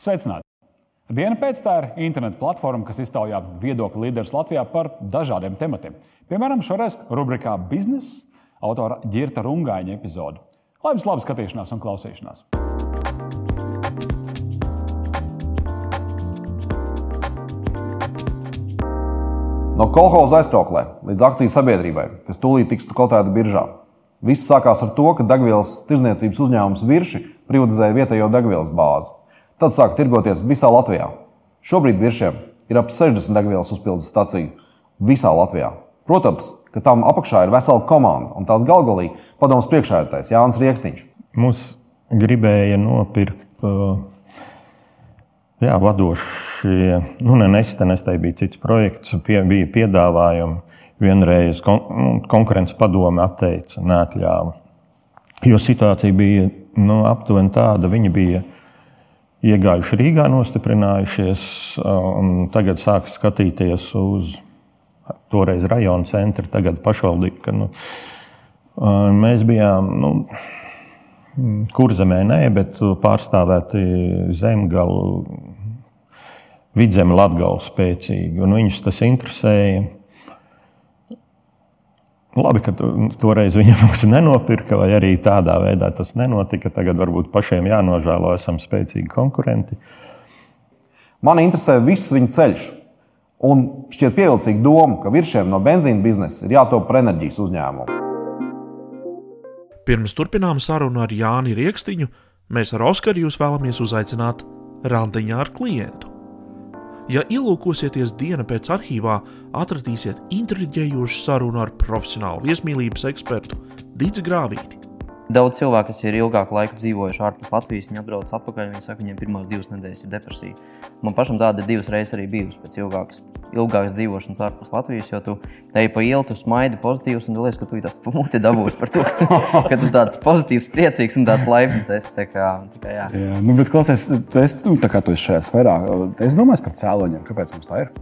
Sveicināti! Diena pēc tā ir interneta platforma, kas iztaujā viedokļu līderus Latvijā par dažādiem tematiem. Piemēram, šoreiz rubrikā Biznesa autora Girta Rungāņa epizode. Lai jums laba skatīšanās un klausīšanās! No kolekcijas aiztrauklē līdz akciju sabiedrībai, kas tūlīt tiks kotēta biržā. Viss sākās ar to, ka degvielas tirzniecības uzņēmums Virši privatizēja vietējo degvielas bāzi. Tad sāka tirgoties visā Latvijā. Šobrīd Viršiem ir ap 60 degvielas uzpildes staciju visā Latvijā. Protams, ka tam apakšā ir vesela komanda, un tās galgalī padomus priekšēdētājs Jānis Rieksniņš. Mums gribēja nopirkt jā, vadošie, nu, ne Nestenes, tai bija cits projekts, pie, bija piedāvājumi. Vienreiz kon, nu, konkurences padome atteica, neatļāva. Jo situācija bija nu, aptuveni tāda, viņi bija iegājuši Rīgā, nostiprinājušies, un tagad sāk skatīties uz toreiz rajona centru, tagad pašvaldību. Ka, nu, mēs bijām nu, kurzemē, nē, bet pārstāvēti zemgalu, vidzemē, latgalu spēcīgi. Un viņus tas interesēja. Labi, ka toreiz viņam mums nenopirka, vai arī tādā veidā tas nenotika. Tagad varbūt pašiem jānožēlo, esam spēcīgi konkurenti. Man interesē viss viņa ceļš. Un šķiet pievilcīga doma, ka virsiem no benzīna biznesa ir jātop par enerģijas uzņēmumu. Pirms turpinām sarunu ar Jāni Rieksniņu, mēs ar Oskaru jūs vēlamies uzaicināt randiņā ar klientu. Ja ielūkosieties dienu pēc arhīvā, atradīsiet intriģējošu sarunu ar profesionālu viesmīlības ekspertu Dīdzi Grāvīti. Daudz cilvēku, kas ir ilgāku laiku dzīvojuši ārpus Latvijas, viņi atbrauc atpakaļ. Viņi saka, ka viņiem pirmās divas nedēļas ir depresija. Man pašam tāda divas reizes arī bijusi pēc ilgākas, ilgākas dzīvošanas ārpus Latvijas. Jo tu ej pa ielu, tu smaidi pozitīvs un liekas, ka tu tas pumuti dabūsi par to, ka tu tāds pozitīvs, priecīgs un tāds laipns esi. Tā kā, tā kā, jā. Jā, nu, bet klausies, tu esi, nu, kā tu esi šajā sfērā, es domāju par cēloņiem, kāpēc mums tā ir.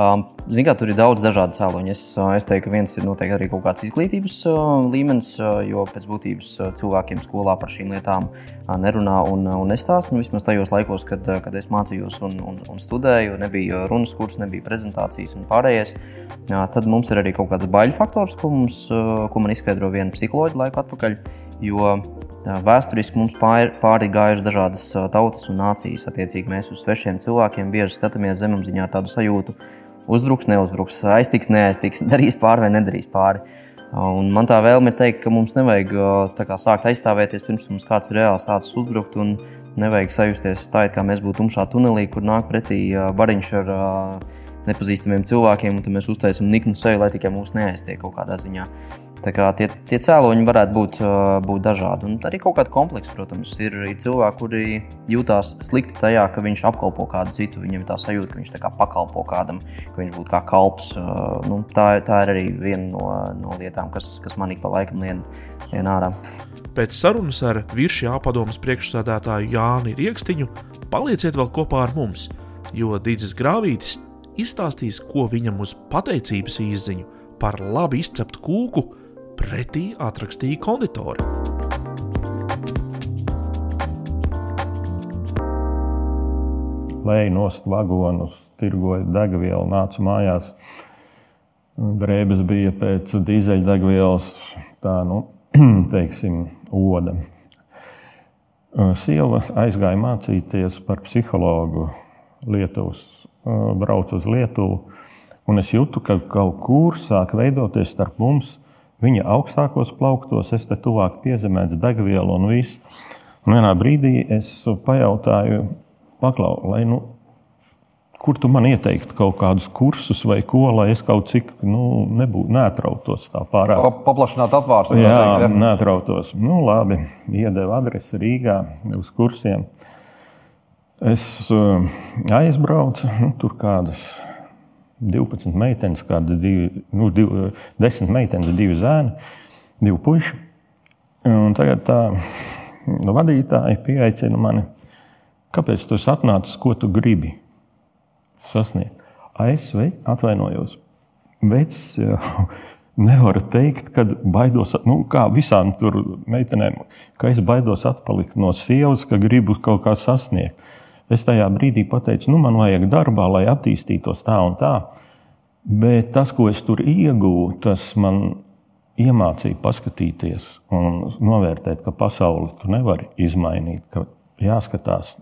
Um, Ziniet, kā tur ir daudz dažādu cēloņu. Es, uh, es teiktu, ka viens ir noteikti arī kaut kāds izglītības uh, līmenis, uh, jo pēc būtības cilvēkiem skolā par šīm lietām nerunā un, un nestāsta. Nu, vismaz tajos laikos, kad, kad es mācījos un, un, un studēju, nebija runas kurs, nebija prezentācijas un pārējais. Tad mums ir arī kaut kāds baļu faktors, ko, mums, ko man izskaidro viena psiholoģija laika atpakaļ. Jo Vēsturiski mums pāri, pāri gājušas dažādas tautas un nācijas. Attiecīgi mēs uz svešiem cilvēkiem bieži skatāmies zemapziņā tādu sajūtu, uzbruks, neuzbruks, aiztiks, neaiztiks, darīs pāri vai nedarīs pāri. Un man tā vēlme ir teikt, ka mums nevajag kā, sākt aizstāvēties pirms mums kāds reāli sācis uzbrukt. Nevajag sajusties tā, it kā mēs būtu tumšā tunelī, kur nāk pretī bariņš ar nepazīstamiem cilvēkiem, un mēs uztaisām niknu seju, lai tikai mūs neaiztiek kaut kādā ziņā. Tie, tie cēloņi varētu būt, būt dažādi. Un arī kaut kāda kompleksa, protams, ir, ir cilvēki, kuri jūtas slikti tajā, ka viņš apkalpo kādu citu. Viņam ir tā sajūta, ka viņš tā pakalpo kādam, ka viņš būtu kā kalps. Nu, tā, tā ir arī viena no, no lietām, kas, kas man ik pa laikam lien, lien ārā. Pēc sarunas ar virsjā padomus priekšsēdētāju Jāni Rieksniņu palieciet vēl kopā ar mums, jo Dīdzis Grāvītis izstāstīs, ko viņam uz pateicības īziņu par labi izceptu kūku pretī atrakstīja konditori. Lēja nost vagonus, tirgoja degvielu, nāca mājās. Drēbes bija pēc dīzeļdegvielas, tā nu, teiksim, oda. Sieva aizgāja mācīties par psihologu Lietuvas, brauca uz Lietuvu, un es jūtu, ka kaut kur sāk veidoties starp mums Viņa augstākos plauktos, es te tuvāk piezemēju degvielu un visu. Un vienā brīdī es pajautāju, paklau, lai, nu, kur tu man ieteiktu kaut kādus kursus vai ko, lai es kaut cik nu, nebūtu neatrautos tā pārāk. Pa, paplašināt apvārsni. Jā, teikt, ja? neatrautos. Nu, labi, iedeva adresi Rīgā uz kursiem. Es uh, aizbraucu, nu, tur kādas 12 meitenes, kāda divi, nu, divi, 10 meitenes, divi zēni, divi puiši. Un tagad tā vadītāja pieaicina mani, kāpēc tu atnācis, ko tu gribi sasniegt. Es vai atvainojos. Bet nevaru teikt, ka baidos, nu, kā visām tur meitenēm, ka es baidos atpalikt no sievas, ka gribu kaut kā sasniegt. Es tajā brīdī pateicu, nu, man vajag darbā, lai attīstītos tā un tā. Bet tas, ko es tur iegūstu, tas man iemācīja paskatīties un novērtēt, ka pasauli tu nevari izmainīt, ka jāskatās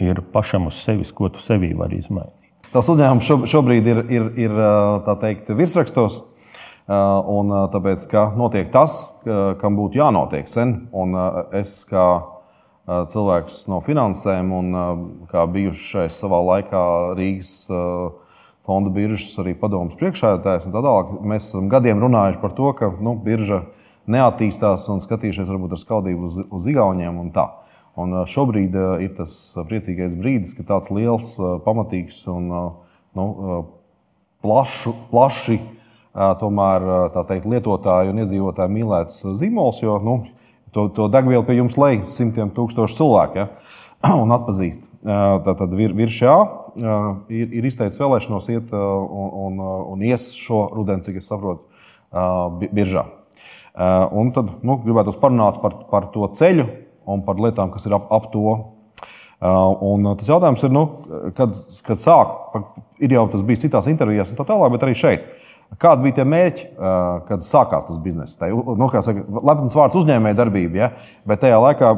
ir pašam uz sevis, ko tu sevī vari izmainīt. Tas uzņēmums šobrīd ir, ir, ir teikt, virsrakstos. Un tāpēc, ka notiek tas, kam būtu jānotiek sen, un es kā cilvēks no finansēm un kā bijušais savā laikā Rīgas fonda biržas arī padomus priekšsēdētājs mēs esam gadiem runājuši par to, ka nu, birža neattīstās un skatījušies varbūt ar skaudību uz, uz Igauniem un tā. Un šobrīd ir tas priecīgais brīdis, ka tāds liels, pamatīgs un nu, plašu, plaši tomēr, teikt, lietotāju un iedzīvotāju mīlēts zīmols, jo nu, to, to degvielu pie jums lej simtiem tūkstošu cilvēku ja, un atpazīst. Tātad vir, virs šā ir, ir izteicis vēlēšanos iet un, un, un ies šo rudeni, cik es saprotu, biržā. Un tad nu, gribētu parunāt par, par to ceļu, un par lietām, kas ir ap, ap to. Un tas jautājums ir, nu, kad, kad sāk, ir jau tas bijis citās intervijās, un tā tālāk, bet arī šeit. Kādi bija tie mērķi, kad sākās tas bizness? Tā ir nu, lepns vārds uzņēmēja darbība, ja? bet tajā laikā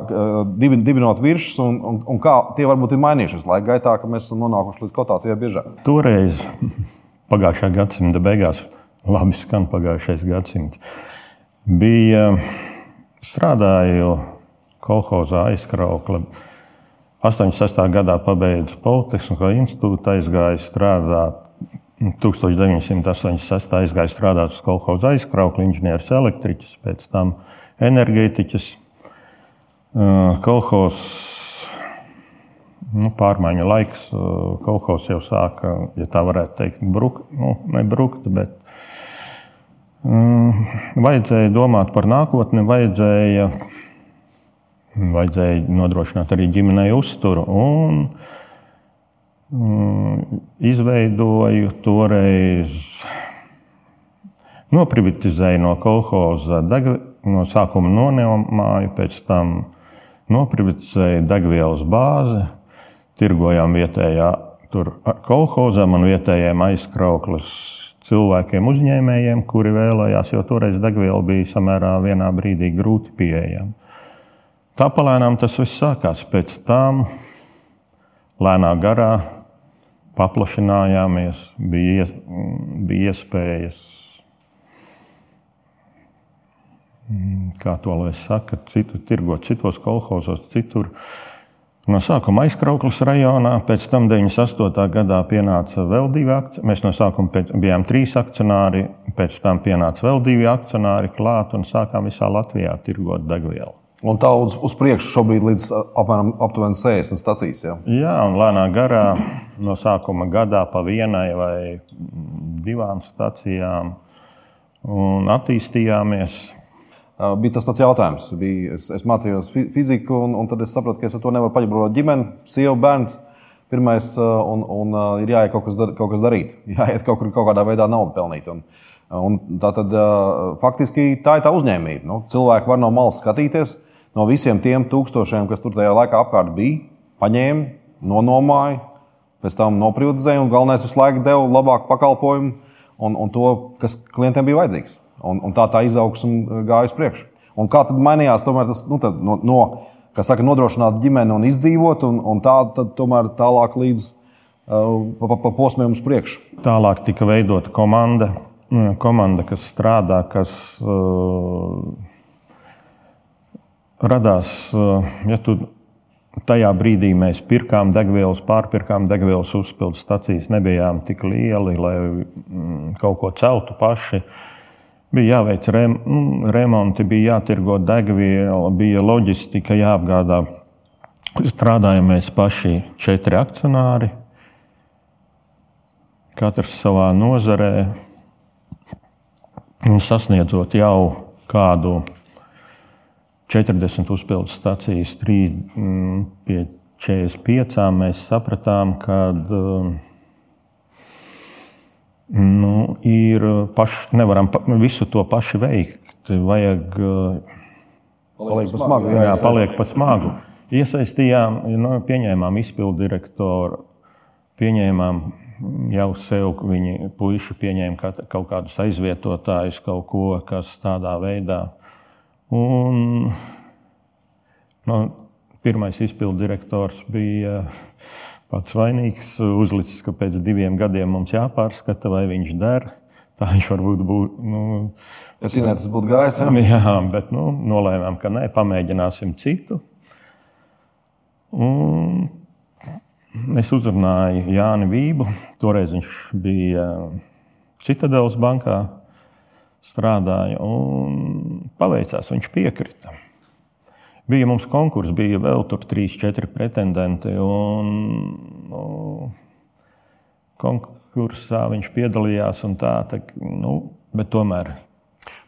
dibinot virsmas, un, un, un kā tie varbūt ir mainījušies laika gaitā, ka mēs esam nonākuši līdz kotācijai biežāk. Toreiz, pagājušā gadsimta beigās, labi skan pagājušais gadsimts, bija strādāju kolhozā aizkraukla. 86. gadā pabeidzu Politehnisko institūtu, aizgāju strādāt. 1986. aizgāju strādāt uz kolhoza aizkraukli, inženieris elektriķis, pēc tam enerģētiķis. Kolhos nu, pārmaiņu laiks, kolhos jau sāka, ja tā varētu teikt, brukt, nu, ne brukt, bet um, vajadzēja domāt par nākotni, vajadzēja Vajadzēja nodrošināt arī ģimenei uzturu. Un, mm, izveidoju toreiz, noprivatizēju no kolhoza, deg, no sākuma nonemāju, pēc tam noprivatizēju degvielas bāzi, tirgojām vietējā kolhozam un vietējiem aizkrauklas cilvēkiem, uzņēmējiem, kuri vēlējās, jo toreiz degviela bija samērā vienā brīdī grūti pieejama. Tā palēnām tas viss sākās. Pēc tam lēnā garā paplašinājāmies, bija, bija iespējas, kā to lai saka, citu, tirgot citos kolhozos, citur. No sākuma aizkrauklas rajonā, pēc tam 98. gadā pienāca vēl divi akcionāri. Mēs no sākuma bijām trīs akcionāri, pēc tam pienāca vēl divi akcionāri klāt un sākām visā Latvijā tirgot degvielu. Un tā uz, priekšu šobrīd līdz apmēram aptuveni 60 stācijas. Ja? Jā, un lēnā garā no sākuma gadā pa vienai vai divām stācijām un attīstījāmies. Bija tas pats jautājums. Bija, es, es mācījos fiziku, un, un tad es sapratu, ka es ar to nevaru paģibrot ģimeni, sievu, bērnu. Pirmais, un, un ir jāiet kaut kas, dar, kaut kas darīt, jāiet kaut kur kaut kādā veidā naudu pelnīt. Un, un tā tad faktiski tā ir tā uzņēmība. Nu, cilvēki var no malas skatīties, no visiem tiem tūkstošiem, kas tur tajā laikā apkārt bija, paņēma, nonomāja, pēc tam noprivatizēja un galvenais visu laiku deva labāku pakalpojumu un, un to, kas klientiem bija vajadzīgs. Un, un tā tā izaugsme gāja uz priekšu. Un kā tad mainījās tas nu, tad, no, no saka, nodrošināt ģimeni un izdzīvot, un, un tā tomēr tālāk līdz uh, pa, pa posmiem uz priekšu? Tālāk tika veidota komanda, komanda kas strādā, kas. Uh, radās, eh, ja tu tajā brīdī mēs pirkām degvielas, pārpirkām degvielas uzpildes stacijas, nebijām tik lieli, lai mm, kaut ko celtu paši. Bija jāveic mm, remonti, bija jātirgo degviela, bija loģistika jāapgādā. Strādājam mēs paši četri akcionāri, katrs savā nozarē, un sasniedzot jau kādu 40 uzpildes stācijas, 3 mm, pie 45 mēs sapratām, ka nu, ir paši, nevaram visu to paši veikt. Vajag, paliek pa smagu. Jā, paliek pa smagu. iesaistījām, nu, pieņēmām izpildu direktoru, pieņēmām jau sev, viņi puiši pieņēma kaut kādus aizvietotājus, kaut ko, kas tādā veidā. Un, nu, pirmais izpildu direktors bija pats vainīgs, uzlicis, ka pēc diviem gadiem mums jāpārskata, vai viņš der. Tā viņš varbūt būtu. Nu, ja tas būtu gājis. Jā, jā bet nu, nolēmām, ka nē, pamēģināsim citu. Un es uzrunāju Jāni Vību. Toreiz viņš bija Citadelas bankā, strādāja un paveicās. Viņš piekrita. Bija mums konkurss, bija vēl tur trīs, četri pretendenti. Un, nu, konkursā viņš piedalījās un tā, tā nu, bet tomēr.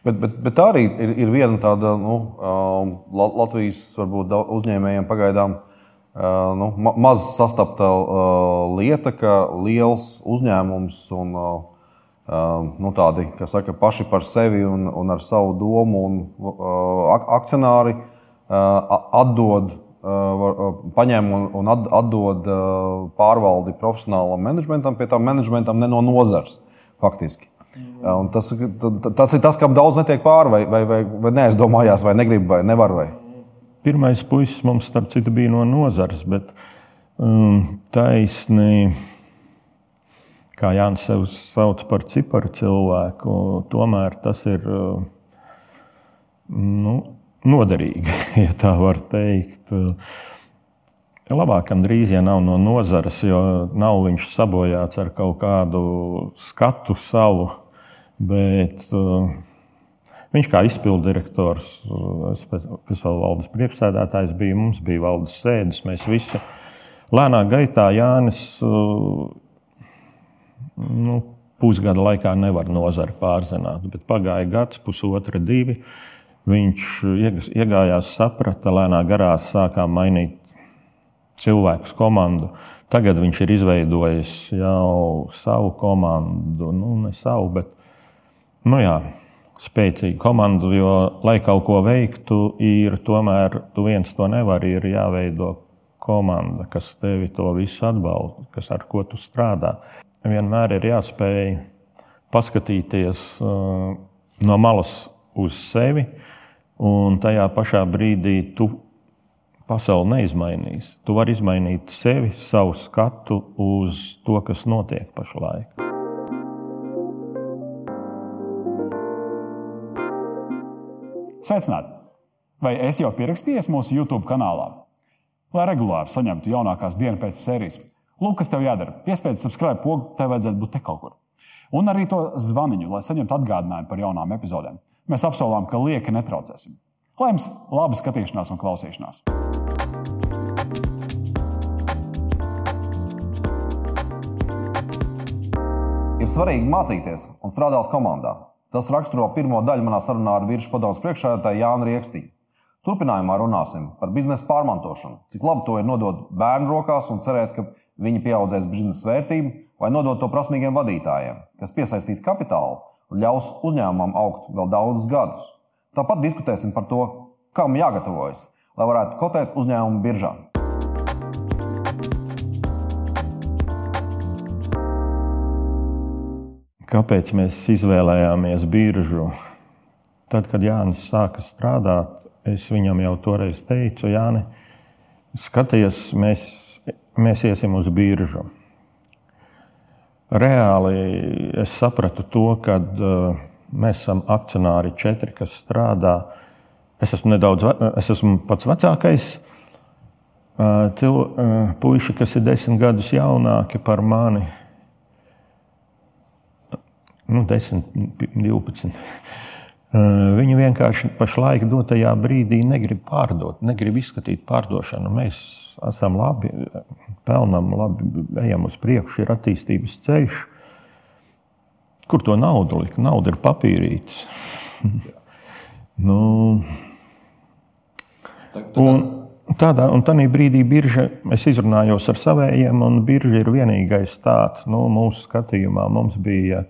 Bet, bet, bet tā arī ir, ir viena tāda nu, Latvijas varbūt, uzņēmējiem pagaidām Uh, nu, ma maz sastapta uh, lieta, ka liels uzņēmums un uh, nu, tādi, kas saka, paši par sevi un, un ar savu domu un akcionāri atdod, paņem un, un atdod pārvaldi profesionālam menedžmentam, pie tā menedžmentam ne no nozars faktiski. Un tas, tas ir tas, kam daudz netiek pāri, vai, vai, vai, vai neaizdomājās, vai negrib, vai nevar. Vai. Pirmais puisis mums, starp citu, bija no nozares, bet um, taisnība kā Jānis sev sauc par ciparu cilvēku, tomēr tas ir nu, noderīgi, ja tā var teikt. Labāk, gandrīz, ja nav no nozares, jo nav viņš sabojāts ar kaut kādu skatu savu, bet uh, Viņš kā izpildu direktors, es, es vēl valdes priekšsēdētājs biju, mums bija valdes sēdes. Mēs visi lēnā gaitā Jānis nu, pusgada laikā nevar nozari pārzināt, bet pagāja gads, pusotra, divi. Viņš iegājās, saprata, lēnā garā sākām mainīt cilvēku komandu. Tagad viņš ir izveidojis jau savu komandu, nu, ne savu, bet nu, jā, spēcīgu komandu, jo, lai kaut ko veiktu, ir tomēr tu viens to nevari. Ir jāveido komanda, kas tevi to visu atbalsta, kas ar ko tu strādā. Vienmēr ir jāspēj paskatīties uh, no malas uz sevi, un tajā pašā brīdī tu pasauli neizmainīsi. Tu vari izmainīt sevi, savu skatu uz to, kas notiek pašlaik. Sveicināti! Vai esi jau pierakstījies mūsu YouTube kanālā? Lai regulāri saņemtu jaunākās dienas pēc sērijas, lūk, kas tev jādara. Piespiedz subscribe pogu, tev vajadzētu būt te kaut kur. Un arī to zvaniņu, lai saņemtu atgādinājumu par jaunām epizodēm. Mēs apsolām, ka lieki netraucēsim. Lai jums laba skatīšanās un klausīšanās! Ir svarīgi mācīties un strādāt komandā. Tas raksturo pirmo daļu manā sarunā ar virsmu padomus priekšsēdētāju Jānu Riekstīnu. Turpinājumā runāsim par biznesa pārmantošanu, cik labi to ir nodot bērnu rokās un cerēt, ka viņi pieaudzēs biznesa vērtību, vai nodot to prasmīgiem vadītājiem, kas piesaistīs kapitālu un ļaus uzņēmumam augt vēl daudzus gadus. Tāpat diskutēsim par to, kam jāgatavojas, lai varētu kotēt uzņēmumu biržā. Kāpēc mēs izvēlējāmies biržu? Tad, kad Jānis sāka strādāt, es viņam jau toreiz teicu, Jāni, skaties, mēs, mēs iesim uz biržu. Reāli es sapratu to, ka uh, mēs esam akcionāri četri, kas strādā. Es esmu nedaudz, es esmu pats vecākais. Uh, Cil, uh, puiši, kas ir desmit gadus jaunāki par mani, nu, 10, 12. Viņi vienkārši pašlaik dotajā brīdī negrib pārdot, negrib izskatīt pārdošanu. Mēs esam labi, pelnām, labi, ejam uz priekšu, ir attīstības ceļš. Kur to naudu likt? Nauda ir papīrītis. nu, un, tādā, un tādā brīdī birža, es izrunājos ar saviem, un birža ir vienīgais tāds, nu, mūsu skatījumā mums bija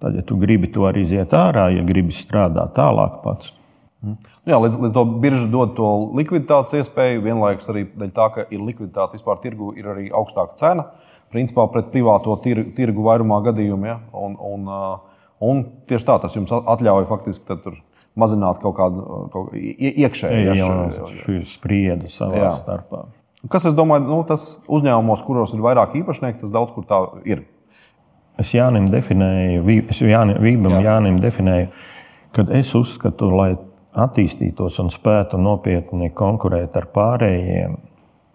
Tad, ja tu gribi to arī iziet ārā, ja gribi strādāt tālāk pats, Jā, līdz, līdz to birža dod to likviditātes iespēju, vienlaikus arī dēļ tā, ka ir likviditāte vispār tirgu, ir arī augstāka cena. Principā pret privāto tirgu, tirgu vairumā gadījumu. Ja? Un, un, uh, un tieši tā tas jums atļauj faktiski mazināt kaut kādu kaut iekšēju ja, spriedzi savā jā. starpā. Kas, es domāju, nu, tas uzņēmumos, kuros ir vairāk īpašnieku, tas daudz kur tā ir. Es Jānim definēju, es Jānim, Vībam Jā. Jānim definēju, ka es uzskatu, lai attīstītos un spētu nopietni konkurēt ar pārējiem,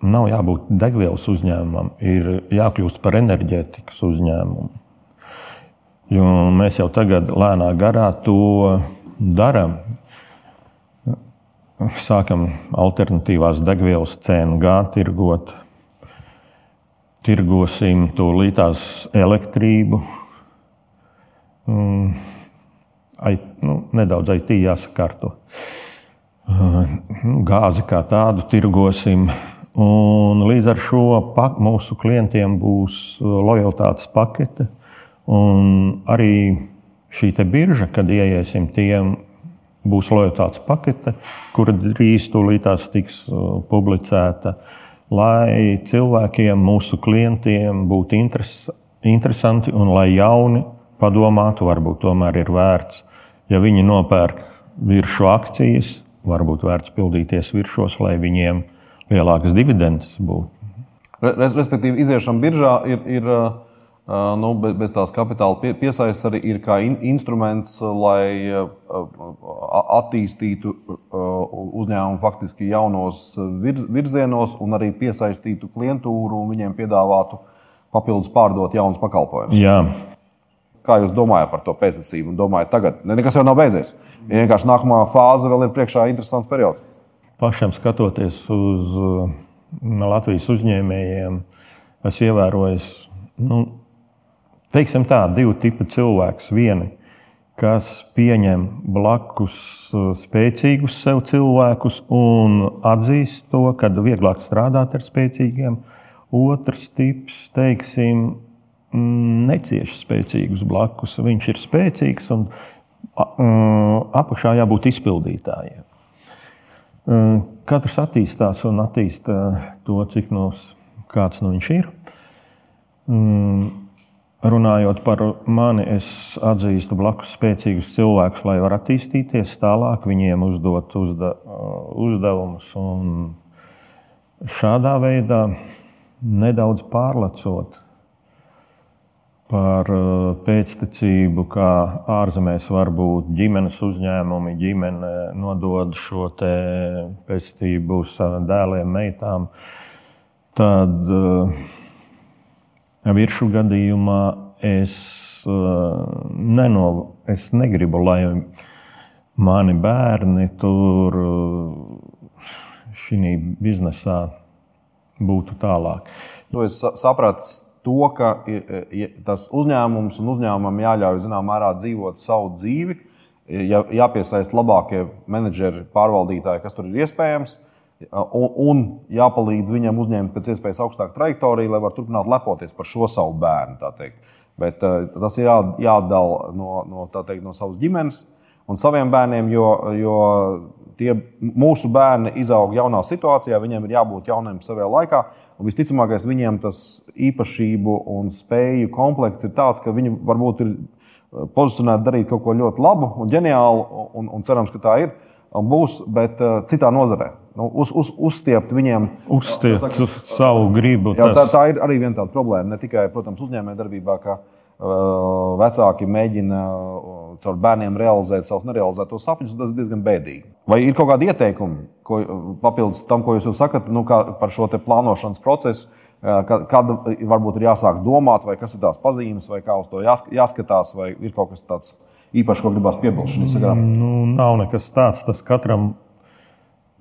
nav jābūt degvielas uzņēmumam, ir jākļūst par enerģētikas uzņēmumu. Jo mēs jau tagad lēnā garā to darām. Sākam alternatīvās degvielas cenu gāt, tirgot, tirgosim tūlītās elektrību. Mm ai, nu, nedaudz IT jāsakārto. Nu, gāzi kā tādu tirgosim. Un līdz ar šo pak, mūsu klientiem būs lojalitātes pakete. Un arī šī birža, kad ieiesim, tiem būs lojalitātes pakete, kura drīz tūlītās tiks publicēta, lai cilvēkiem, mūsu klientiem būtu interes, interesanti un lai jauni padomātu, varbūt tomēr ir vērts, ja viņi nopērk virsmu akcijas, varbūt vērts pildīties virsmas, lai viņiem lielākas dividendes būtu. Respektīvi, iziešana biržā ir, ir nu, bez tās kapitāla piesaistes arī ir kā in, instruments, lai attīstītu uzņēmumu faktiski jaunos virz, virzienos un arī piesaistītu klientūru un viņiem piedāvātu papildus pārdot jaunus pakalpojumus. Jā, Kā jūs domājat par to pēctecību? Domājat, tagad ne, nekas jau nav beidzies. Vienkārši nākamā fāze vēl ir priekšā interesants periods. Pašam skatoties uz uh, Latvijas uzņēmējiem, es ievēroju, nu, teiksim tā, divu tipu cilvēkus. Vieni, kas pieņem blakus uh, spēcīgus sev cilvēkus un atzīst to, ka vieglāk strādāt ar spēcīgiem. Otrs tips, teiksim, necieš spēcīgus blakus. Viņš ir spēcīgs un apakšā jābūt izpildītājiem. Mm, katrs attīstās un attīsta to, cik nos, kāds nu viņš ir. Runājot par mani, es atzīstu blakus spēcīgus cilvēkus, lai varētu attīstīties tālāk, viņiem uzdot uzda, uzdevumus. Šādā veidā nedaudz pārlecot par uh, pēctecību, kā ārzemēs var būt ģimenes uzņēmumi, ģimene nodod šo pēctecību saviem dēliem, meitām. Tad uh, virsmu gadījumā es, uh, neno, es negribu, lai mani bērni tur šī biznesā būtu tālāk. To es sapratu to, ka tas uzņēmums un uzņēmumam jāļauj zināmā mērā dzīvot savu dzīvi, jā, jāpiesaist labākie menedžeri, pārvaldītāji, kas tur ir iespējams, un, un jāpalīdz viņiem uzņemt pēc iespējas augstāku trajektoriju, lai varētu turpināt lepoties par šo savu bērnu. Bet tas ir jā, jādala no, no, teikt, no savas ģimenes un saviem bērniem, jo, jo tie mūsu bērni izaug jaunā situācijā, viņiem ir jābūt jauniem savā laikā. Un visticamākais viņiem tas īpašību un spēju komplekts ir tāds, ka viņi varbūt ir eh, pozicionēti darīt kaut ko ļoti labu un ģeniālu, un, un cerams, ka tā ir. Būs, bet uh, citā nozarē. Nu, uz, uz, uzstiept viņiem uzstiept saka, savu gribu. Jā, tā, tā ir arī viena tāda problēma. Ne tikai, protams, uzņēmējdarbībā, ka uh, vecāki mēģina caur bērniem realizēt savus nerealizētos sapņus, tas ir diezgan bēdīgi. Vai ir kaut kādi ieteikumi, ko, papildus tam, ko jūs sakat nu, par šo plānošanas procesu? Kad varbūt ir jāsāk domāt, vai kas ir tās pazīmes, vai kā uz to jāskatās, vai ir kaut kas tāds īpašs, ko gribās piebilst šajā sakarā? Nu, nav nekas tāds. Tas katram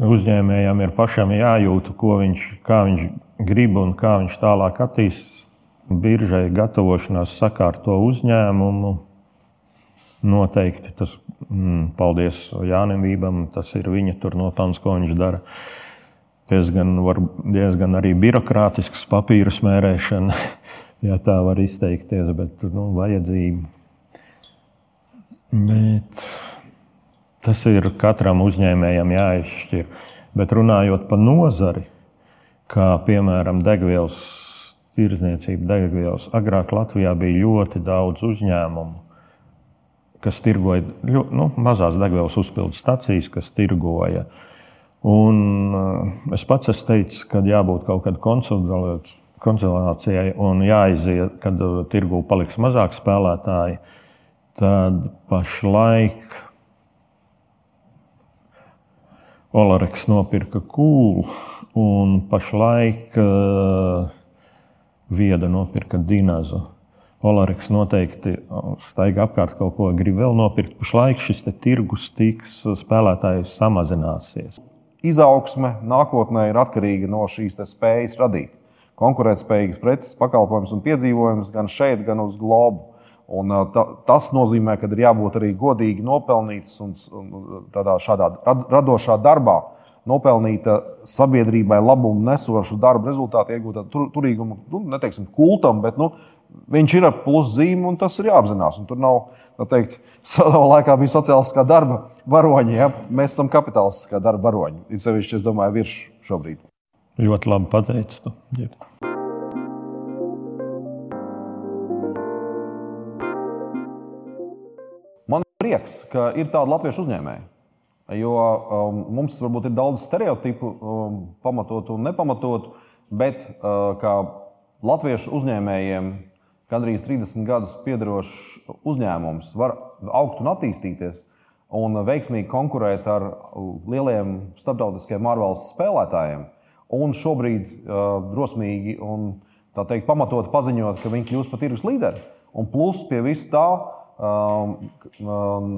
uzņēmējam ir pašam jājūt, ko viņš, viņš grib un kā viņš tālāk attīstīs. Biržai gatavošanās sakārto uzņēmumu, Noteikti tas, mm, paldies Jānim Vībam, tas ir viņa nopelns, ko viņš dara. Diezgan, var, diezgan arī birokrātisks papīra smērēšana, ja tā var izteikties, bet nu, vajadzība. Bet Tas ir katram uzņēmējam jāizšķir. Bet runājot par nozari, kā piemēram degvielas tirdzniecība, degvielas, agrāk Latvijā bija ļoti daudz uzņēmumu, kas tirgoja nu, mazās degvielas uzpildes stacijas, kas tirgoja. Un, uh, es pats esmu teicis, ka jābūt kaut kādai konsolidācijai un jāiziet, kad uh, tirgū paliks mazāk spēlētāji. Tad pašlaik Olareks nopirka kūlu, un pašlaik uh, Vieda nopirka dinazu. Olareks noteikti staigā apkārt kaut ko, grib vēl nopirkt. Pašlaik šis tirgus tiks spēlētājs samazināsies. Izaugsme nākotnē ir atkarīga no šīs spējas radīt konkurētspējīgas preces, pakalpojumus un piedzīvojumus gan šeit, gan uz globu. Un, ta, tas nozīmē, ka ir jābūt arī godīgi nopelnīts un, un tādā šādā radošā darbā nopelnīta sabiedrībai labumu nesošu darbu rezultātu, iegūta tur, turīgumu, nu, neteiksim, kultam, bet nu, viņš ir ar pluszīmi un tas ir jāapzinās. Un tur nav, tā teikt, savā laikā bija sociālistiskā darba varoņi. Ja? Mēs esam kapitālistiskā darba varoņi. Ir sevišķi, es domāju, virs šobrīd. Ļoti labi pateicis. Man prieks, ka ir tādi latviešu uzņēmēji. Jo um, mums varbūt ir daudz stereotipu, um, pamatotu un nepamatotu, bet uh, kā latviešu uzņēmējiem gandrīz 30 gadus piedarošs uzņēmums var augt un attīstīties un veiksmīgi konkurēt ar lieliem starptautiskiem ārvalstu spēlētājiem. Un šobrīd uh, drosmīgi un teikt, pamatot paziņot, ka viņi kļūs par tirgus līderi. Un plus pie vis tā. Um, um,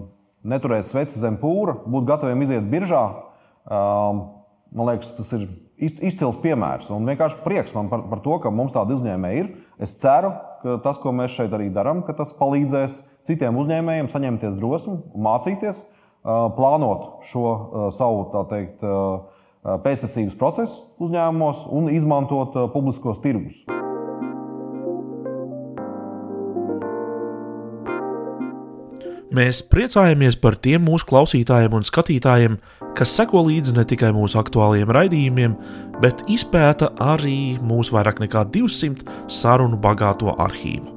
neturēt sveci zem pūra, būt gataviem iziet biržā. Um, man liekas, tas ir izcils piemērs. Un vienkārši prieks man par, par to, ka mums tāda uzņēmēja ir. Es ceru, ka tas, ko mēs šeit arī darām, tas palīdzēs citiem uzņēmējiem saņemties drosmi mācīties, uh, plānot šo uh, savu teikt, uh, pēctecības procesu uzņēmumos un izmantot publiskos tirgus. Mēs priecājamies par tiem mūsu klausītājiem un skatītājiem, kas seko līdzi ne tikai mūsu aktuālajiem raidījumiem, bet izpēta arī mūsu vairāk nekā 200 sarunu bagāto arhīvu.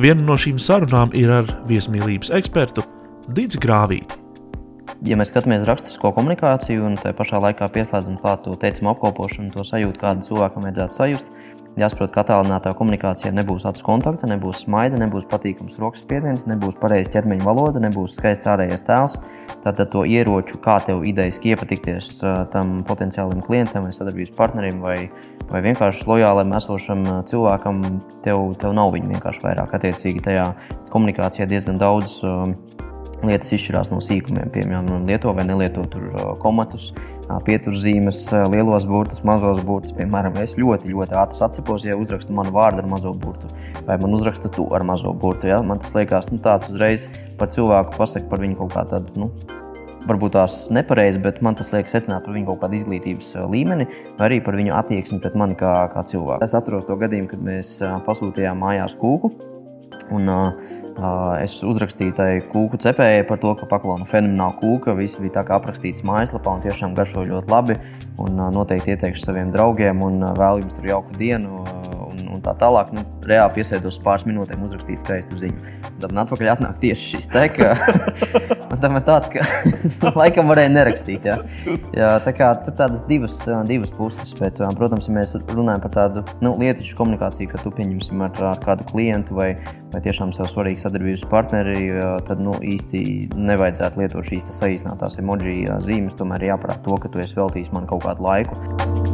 Viena no šīm sarunām ir ar viesmīlības ekspertu Dīdzi Grāvīti. Ja mēs skatāmies rakstisko komunikāciju un tā pašā laikā pieslēdzam klāt to teicienu apkopošanu, to sajūtu, kādu cilvēkam vajadzētu sajust, Jāsaprot, ka attālinātā komunikācijā nebūs acu kontakta, nebūs smaida, nebūs patīkams rokas spiediens, nebūs pareiza ķermeņa valoda, nebūs skaists ārējais tēls. Tātad to ieroču, kā tev idejaski iepatikties tam potenciālam klientam vai sadarbības partnerim vai, vai vienkārši lojālam esošam cilvēkam, tev, tev nav viņa vienkārši vairāk. Attiecīgi tajā komunikācijā diezgan daudz lietas izšķirās no sīkumiem. Piemēram, lieto vai nelieto komatus, pieturzīmes, lielos burtus, mazos burtus. Piemēram, es ļoti, ļoti ātri atceros, ja uzrakstu manu vārdu ar mazo burtu, vai man uzraksta tu ar mazo burtu. Ja? Man tas liekas nu, tāds uzreiz par cilvēku pasakot par viņu kaut kā tādu. Nu, Varbūt tās nepareizi, bet man tas liekas secināt par viņu kaut kādu izglītības līmeni, vai arī par viņu attieksmi pret mani kā, kā cilvēku. Es atceros to gadījumu, kad mēs pasūtījām mājās kūku. Un, uh, Es uzrakstīju tai kūku cepējai par to, ka paklāna fenomenāla kūka. Viss bija tā kā aprakstīts mājaslapā un tiešām garšo ļoti labi. Un noteikti ieteikšu saviem draugiem un vēl jums tur jauku dienu un, tā tālāk. Nu, reāli piesēdos pāris minūtēm, uzrakstīt skaistu ziņu. Tad man atpakaļ atnāk tieši šis te, ka man tam ir tāds, ka laikam varēja nerakstīt. Jā. Jā, tā kā tur tādas divas, divas puses, bet, protams, ja mēs runājam par tādu nu, lietišu komunikāciju, ka tu pieņemsim ar, ar kādu klientu vai, vai tiešām sev svarīgu sadarbības partneri, tad nu, īsti nevajadzētu lietot šīs saīsinātās emoji zīmes. Tomēr jāprāt to, ka tu esi veltījis man kaut kādu laiku.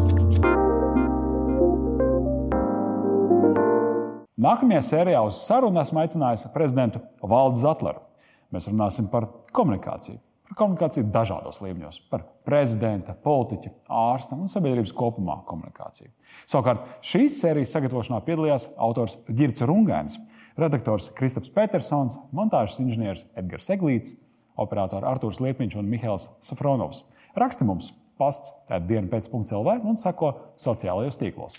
Nākamajā sērijā uz sarunu esmu aicinājis prezidentu Valdu Zatleru. Mēs runāsim par komunikāciju. Par komunikāciju dažādos līmeņos, par prezidenta, politiķa, ārsta un sabiedrības kopumā komunikāciju. Savukārt šīs sērijas sagatavošanā piedalījās autors Girts Rungēns, redaktors Kristaps Petersons, montāžas inženieris Edgars Eglīts, operatori Artūrs Liepiņš un Mihails Safronovs. Raksti mums pasts, tāda diena pēc punkts LV un sako sociālajos tīklos.